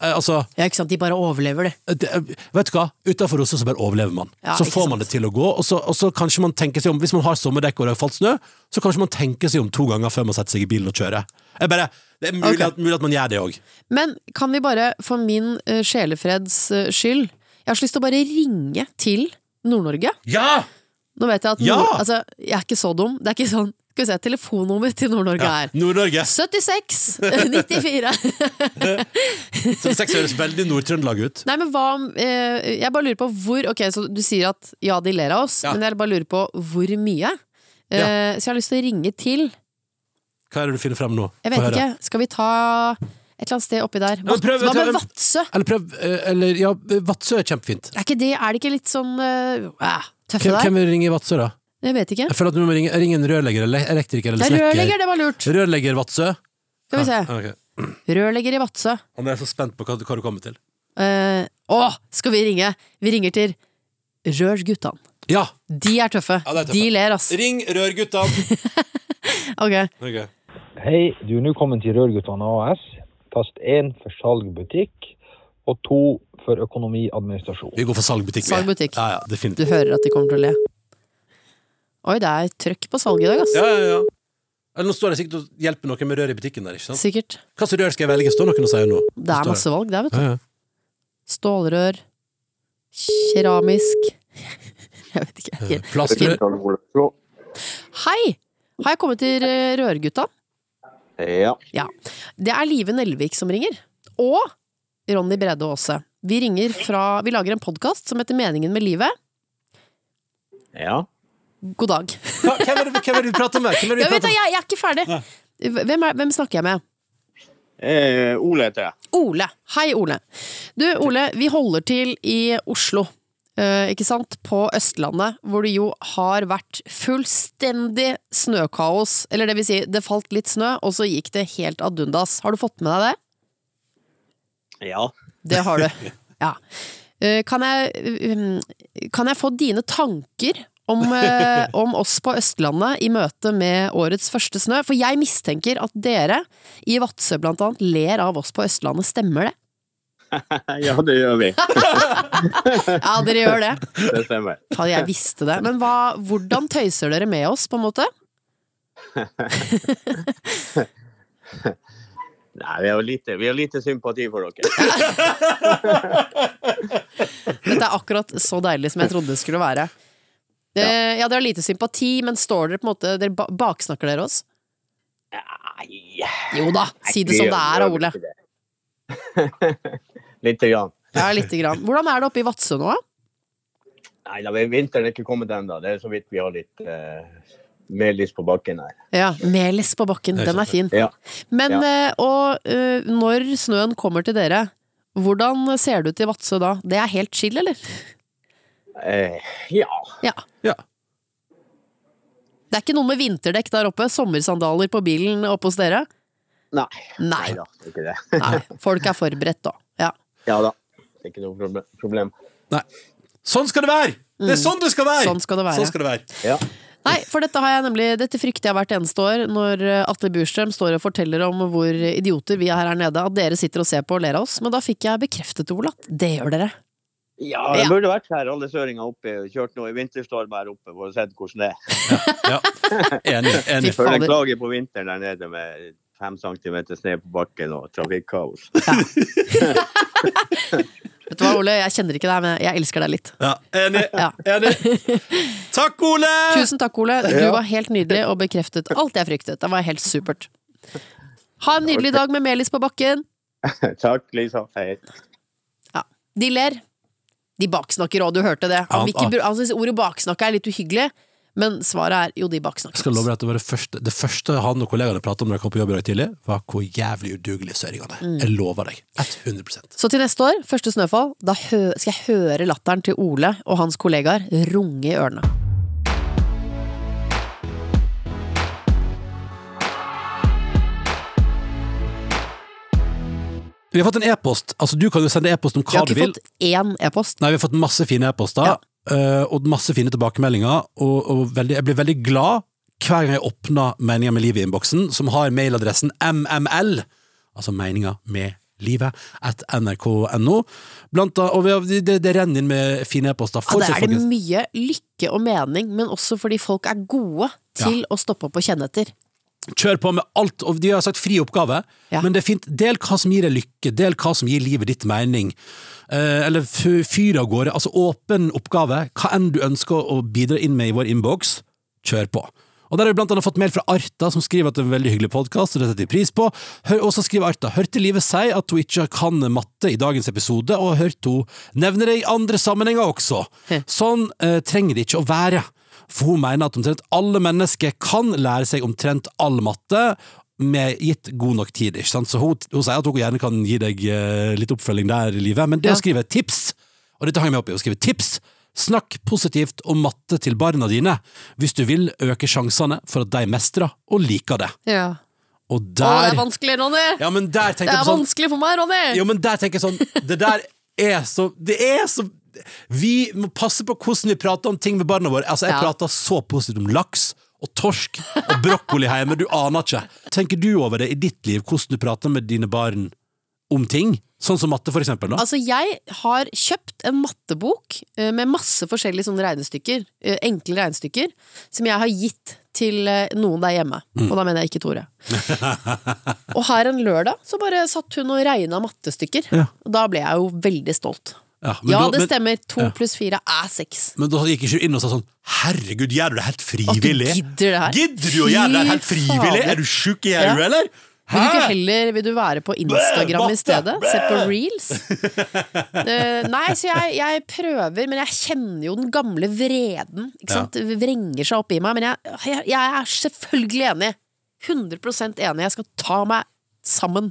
Altså Ja, ikke sant, de bare overlever det. det, vet du hva? Utenfor Oslo så bare overlever man. Ja, så får man det til å gå, og så, og så kanskje man tenker seg om Hvis man har sommerdekk og det har falt snø, så kanskje man tenker seg om to ganger før man setter seg i bilen og kjører. Jeg bare, det er mulig, okay. at, mulig at man gjør det òg. Men kan vi bare, for min uh, sjelefreds uh, skyld, jeg har så lyst til å bare ringe til Nord-Norge. Ja! Nå vet jeg at Ja! Nord, altså, jeg er ikke så dum. Det er ikke sånn Skal vi se, telefonnummer til Nord-Norge ja. er Nord-Norge. 76 94 76 høres veldig Nord-Trøndelag ut. Nei, men hva eh, Jeg bare lurer på hvor Ok, så du sier at ja, de ler av oss, Ja. men jeg bare lurer på hvor mye. Eh, Så jeg har lyst til å ringe til Hva er det du finner frem nå? Jeg Få vet høre. ikke, skal vi ta et eller annet sted oppi der? Hva Hva med Vadsø? Eller prøv eh, Eller ja, Vadsø er kjempefint. Er det, er det ikke litt sånn uh, tøffe Hvem, der? hvem vil ringe i Vadsø, da? Jeg vet ikke. Jeg føler at du må ringe, ringe en rørlegger eller elektriker eller er snekker. rørlegger, det var lurt. Rørlegger Vadsø. Skal vi se. Ah, okay. Rørlegger i Vadsø. Han er så spent på hva, hva du kommer til. Uh, å, skal vi ringe? Vi ringer til Rørsguttene. Ja! De er tøffe. Ja, er tøffe. De ler, ass. Ring Rørguttene! Ok. Ok. Hei, du er nå kommet til Rørguttene AS. Tast 1 for salgbutikk og 2 for økonomiadministrasjon. Vi går for salgbutikk. Salgbutikk. Ja, ja, Du hører at de kommer til å le. Oi, det er trøkk på salget i dag, ass. Ja, ja, ja. Eller nå står det sikkert og hjelper noen med rør i butikken der, ikke sant? Sikkert. Hva slags rør skal jeg velge? Står noen og sier noe? Det er Står masse valg der, vet du. Ja, ja. Stålrør. Keramisk. Jeg vet ikke. Plastrør. Hei! Har jeg kommet til eh, Rørgutta? Ja. Ja. Det er Live Nelvik som ringer. Og Ronny Brede Aase. Vi ringer fra Vi lager en podkast som heter Meningen med livet. ja. God dag. Hva- Hvem er det hvem er det du prater med? Hvem er det Jeg, vet, jeg, jeg er ikke ferdig. Hvem, er, hvem snakker jeg med? Eh, Ole heter jeg. Ole. Hei, Ole. Du, Ole, vi holder til i Oslo. eh, ikke sant? På Østlandet, hvor det jo har vært fullstendig snøkaos. Eller det vil si, det falt litt snø, og så gikk det helt ad undas. Har du fått med deg det? Ja. Det har du. Ja. Eh, Kan jeg, um, kan jeg få dine tanker om, eh, om oss på Østlandet i møte med årets første snø? For jeg mistenker at dere i Vadsø blant annet ler av oss på Østlandet, stemmer det? ja, det gjør vi. Ja, dere gjør det. Det stemmer. Faen, jeg visste det. Men hva, hvordan tøyser dere med oss, på en måte? Nei, vi har lite, vi har lite sympati for dere. Dette er akkurat så deilig som jeg trodde det skulle være. Eh, ja, dere har lite sympati, men står dere på en måte Dere baksnakker dere oss? Nei, Jo da, si det som det er, Ole. Lite grann. Ja, lite grann. Hvordan er det oppe i Vadsø nå, da? Nei, da, vinteren er ikke kommet ennå. Det er så vidt vi har litt uh, melis på bakken her. Ja, Melis på bakken, den er fin. Ja. Men Ja. eh, og uh, når snøen kommer til dere, hvordan ser det ut i Vadsø da? Det er helt chill, eller? Eh, ja. Ja. Ja. Det er ikke noe med vinterdekk der oppe? Sommersandaler på bilen oppe hos dere? Nei. Nei. da, det er ikke det. Nei. Folk er forberedt, da. Ja. Ja da. Det er ikke noe problem. Nei. Sånn skal det være! Det er sånn det skal være! Sånn skal det være. Sånn skal det være. Ja. Nei, for dette har jeg nemlig Dette frykter jeg hvert eneste år når eh, Atle Burstrøm står og forteller om hvor idioter vi er her nede, at dere sitter og ser på og ler av oss. Men da fikk jeg bekreftet, Ola, at det gjør dere. Ja, det burde vært her, alle søringer oppe, kjørt noe i vinterstorm her oppe for å se hvordan det er. Ja. Enig. enig. Fy For en klage på vinteren der nede med fem centimeter snø på bakken og trafikkaos. Vet du hva, Ole, jeg kjenner ikke deg, men jeg elsker deg litt. Ja, enig. Ja. enig. Takk, Ole! Tusen takk, Ole. Du var helt nydelig og bekreftet alt jeg fryktet. Det var helt supert. Ha en nydelig dag med Melis på bakken. Takk, Lisa. Hei. Ja. De ler. De baksnakker òg, du hørte det. Han, ikke, han synes ordet baksnakke er litt uhyggelig, men svaret er jo, de Jeg baksnakker. skal love deg at det var det første, det første han og kollegaene pratet om når jeg kom på jobb i dag tidlig, var hvor jævlig udugelige søringene er. Mm. Jeg lover deg. 100% Så til neste år, første snøfall, da skal jeg høre latteren til Ole og hans kollegaer runge i ørene. Vi har fått en e-post. Altså, du kan jo sende e-post om hva du Vi hva har ikke fått én e-post. Nei, vi har fått masse fine e-poster, Ja. eh, og masse fine tilbakemeldinger, og, og veldig, jeg blir veldig glad hver gang jeg åpner Meninga med livet i innboksen, som har mailadressen mml, altså meninga med livet, at nrk.no. Og vi har, det, det renner inn med fine e-poster. Ja, det er det mye lykke og mening, men også fordi folk er gode til å stoppe opp og kjenne etter. Kjør på med alt, og de har sagt fri oppgave, Ja. men det er fint. Del hva som gir deg lykke, del hva som gir livet ditt mening. Eh, eller fyr av gårde. Altså åpen oppgave. Hva enn du ønsker å bidra inn med i vår innboks, kjør på. Og der har vi blant annet fått mail fra Arta, som skriver at det er en veldig hyggelig podkast, og det setter vi pris på. Og så skriver Arta hørte Livet si at hun ikke kan matte i dagens episode, og hørte hun nevne det i andre sammenhenger også. Hm. Sånn eh, trenger det ikke å være. For hun mener at omtrent alle mennesker kan lære seg omtrent all matte, med gitt god nok tid. Ikke sant? Så hun, hun sier at hun gjerne kan gi deg eh, litt oppfølging der i livet, men det å skrive tips, og dette hang jeg meg opp i, å skrive tips Snakk positivt om matte til barna dine hvis du vil øke sjansene for at de mestrer og liker det. Ja. Og Å, det er vanskelig, Ronny! Ja, men der Det tenker er jeg på sånn vanskelig for meg, Ronny! Jo, men der tenker jeg sånn Det der er så Det er så Vi må passe på hvordan vi prater om ting med barna våre. Altså, jeg Ja. prater så positivt om laks og torsk og brokkoli hjemme, du aner ikke. Tenker du over det i ditt liv, hvordan du prater med dine barn om ting? Sånn som matte, for eksempel. Da. Altså, jeg har kjøpt en mattebok eh, med masse forskjellige sånne regnestykker, eh, enkle regnestykker, som jeg har gitt til eh, noen der hjemme. Mm. Og da mener jeg ikke Tore. og her en lørdag så bare satt hun og regna mattestykker. Ja. Og da ble jeg jo veldig stolt. Ja, men ja, da- det men- stemmer. To Ja. pluss fire er seks. Men da gikk ikke inn og sa sånn Herregud, gjør du det helt frivillig? At du gidder det her. Gidder du å gjøre det helt frivillig? Er du sjuk i Ja. eller? eller? Vil du ikke heller vil du være på Instagram Bæ, i stedet? Se på reels? uh, nei, så jeg, jeg prøver, men jeg kjenner jo den gamle vreden. Ikke sant? Ja. vrenger seg opp i meg. Men jeg, jeg, jeg er selvfølgelig enig. 100% enig. Jeg skal ta meg sammen.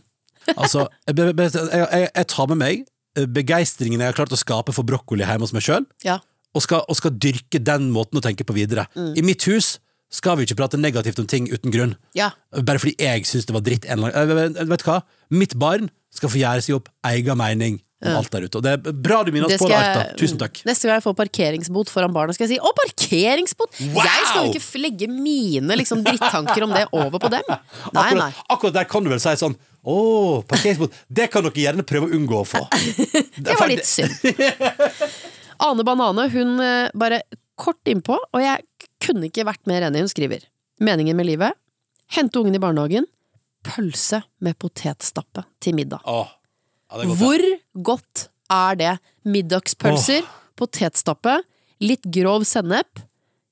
Altså, jeg, jeg, jeg, tar med meg begeistringen jeg har klart å skape for brokkoli hjemme hos meg sjøl, Ja. og, og skal dyrke den måten å tenke på videre. Mm. I mitt hus skal vi ikke prate negativt om ting uten grunn. ja. Bare fordi jeg syns det var dritt eh, Vet du hva? Mitt barn skal få gjøre seg opp egen mening om alt der ute. Og det er bra du minner oss på det, Arta. Tusen takk. Neste gang jeg får parkeringsbot foran barna, skal jeg si 'Å, parkeringsbot!' Wow! Jeg skal jo ikke legge mine liksom, drittanker om det over på dem. Nei, nei. Akkurat, akkurat der kan du vel si sånn Å, parkeringsbot. Det kan dere gjerne prøve å unngå å få. Det var litt synd. Ane Banane, hun eh, bare kort innpå, og jeg kunne ikke vært mer enig. Hun skriver Meningen med livet hente ungen i barnehagen, pølse med potetstappe til middag. Oh, ja, godt, Hvor godt er det? Middagspølser, potetstappe, litt grov sennep.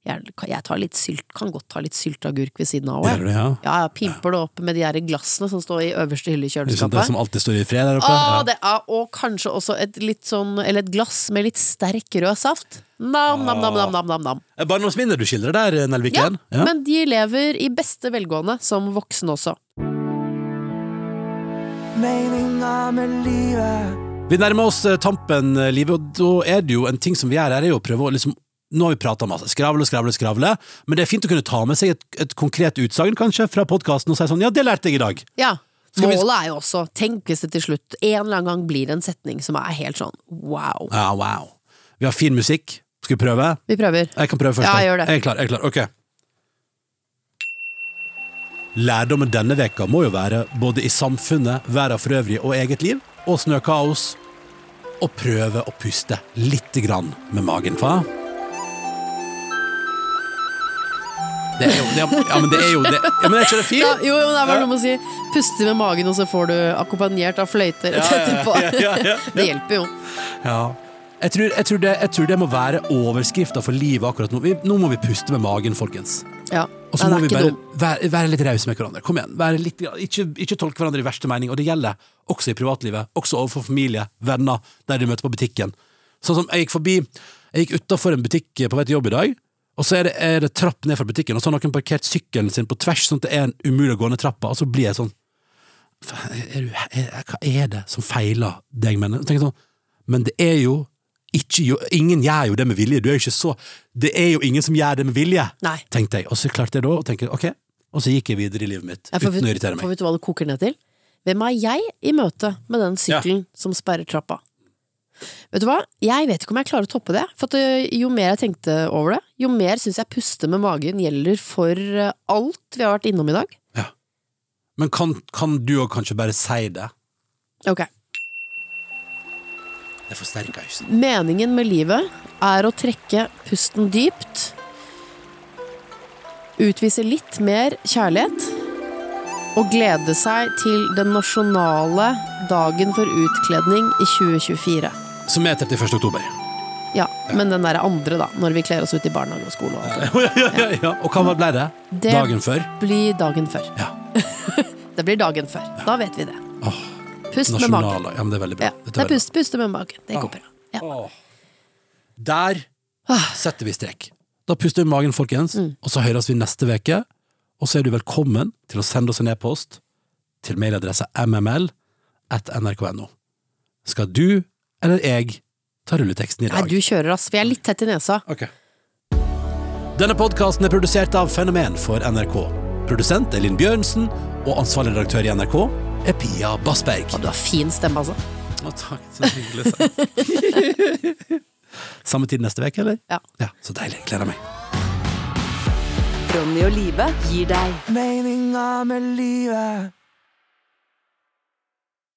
Jeg, jeg tar litt sylt, kan godt ta litt sylteagurk ved siden av òg. det, ja? Ja, jeg pimper det opp med de der glassene som står i øverste hylle i kjøleskapet. det som alltid står i fred der oppe? Å, Ja. det er, og kanskje også et litt sånn Eller et glass med litt sterk rød saft. Nam, nam, nam, nam, nam, nam, nam. Eh, Barndomsminner du skildrer der, Ja, Nelviken? Ja. men de lever i beste velgående som voksne også. Meninga med livet Vi nærmer oss eh, tampen, Live, og da er det jo en ting som vi gjør her, er jo å prøve å liksom Nå har vi prata masse, skravle, skravle, skravle, men det er fint å kunne ta med seg et, et konkret utsagn, kanskje, fra podkasten og si sånn Ja, det lærte jeg i dag. Ja. Målet er jo også, tenk hvis det til slutt en eller annen gang blir en setning som er helt sånn wow. Ja, wow. Vi har fin musikk. Skal vi prøve? Vi prøver. Jeg kan prøve først. Ja, jeg. gjør det. Jeg er klar. jeg er klar, ok Lærdommen denne veka må jo være, både i samfunnet, verden for øvrig og eget liv, og snøkaos, å prøve å puste litt grann med magen, hva? Det er jo det er, Ja, men det er jo det. Ja, men er ikke det Ja, jo, jo, det er Ja. noe med å si puste med magen, og så får du akkompagnert av fløyter Ja, ja, etterpå. ja, ja, ja. Det hjelper jo. Ja. Jeg tror, jeg, tror det, jeg tror det må være overskrifta for livet akkurat nå. Vi, nå må vi puste med magen, folkens. Ja. Og så må vi bare være, være litt rause med hverandre. Kom igjen. Litt, ikke, ikke tolke hverandre i verste mening. Og det gjelder også i privatlivet. Også overfor familie, venner, der du møter på butikken. Sånn som jeg gikk forbi Jeg gikk utafor en butikk på vei til jobb i dag, og så er det, er det trapp ned fra butikken, og så har noen parkert sykkelen sin på tvers, sånn at det er en umulig å gå ned trappa, og så blir jeg sånn er du, er, Hva er det som feiler deg, mener Jeg sånn, men det er jo ikke, ingen gjør jo det med vilje. Du er jo ikke så Det er jo ingen som gjør det med vilje Nei. tenkte jeg. Og så klarte jeg da å tenke ok, og så gikk jeg videre i livet mitt Ja, uten å irritere irritere For meg. vet du hva det koker ned til? Hvem er jeg i møte med den sykkelen som sperrer trappa? Vet du hva? Jeg vet ikke om jeg klarer å toppe det. For jo mer jeg tenkte over det, jo mer syns jeg puste med magen gjelder for alt vi har vært innom i dag. Ja. Men kan, kan du òg kanskje bare si det? Ok. Det forsterker ikke. Meningen med livet er å trekke pusten dypt, utvise litt mer kjærlighet og glede seg til den nasjonale dagen for utkledning i 2024. Som er 31. oktober. Ja, men den derre andre, da, når vi kler oss ut i barnehage og skole og alt ja, ja, ja, ja. Og hva ble det? Det Dagen før? Det blir dagen før. Ja. Det blir dagen før. Da vet vi det. Åh, Pust med magen. Ja, men det er veldig bra. Ja, det er pust, puste med magen. Det går bra. Ja. Der Ah. setter vi strek. Da puster vi magen, folkens, Mm. og så høres vi neste uke. Og så er du velkommen til å sende oss en e-post til mailadressa mml at nrk.no. Skal du eller jeg tar rulleteksten i dag. Nei, du kjører, ass. Vi er litt tett i nesa. Ok. Denne podkasten er produsert av Fenomen for NRK. Produsent er Linn Bjørnsen, og ansvarlig redaktør i NRK er Pia Bassberg. Du har fin stemme, altså. Å, takk, så hyggelig sagt. Samme tid neste uke, eller? Ja. Ja, Så deilig. Gleder meg. Ronny og Live gir deg Meninga med livet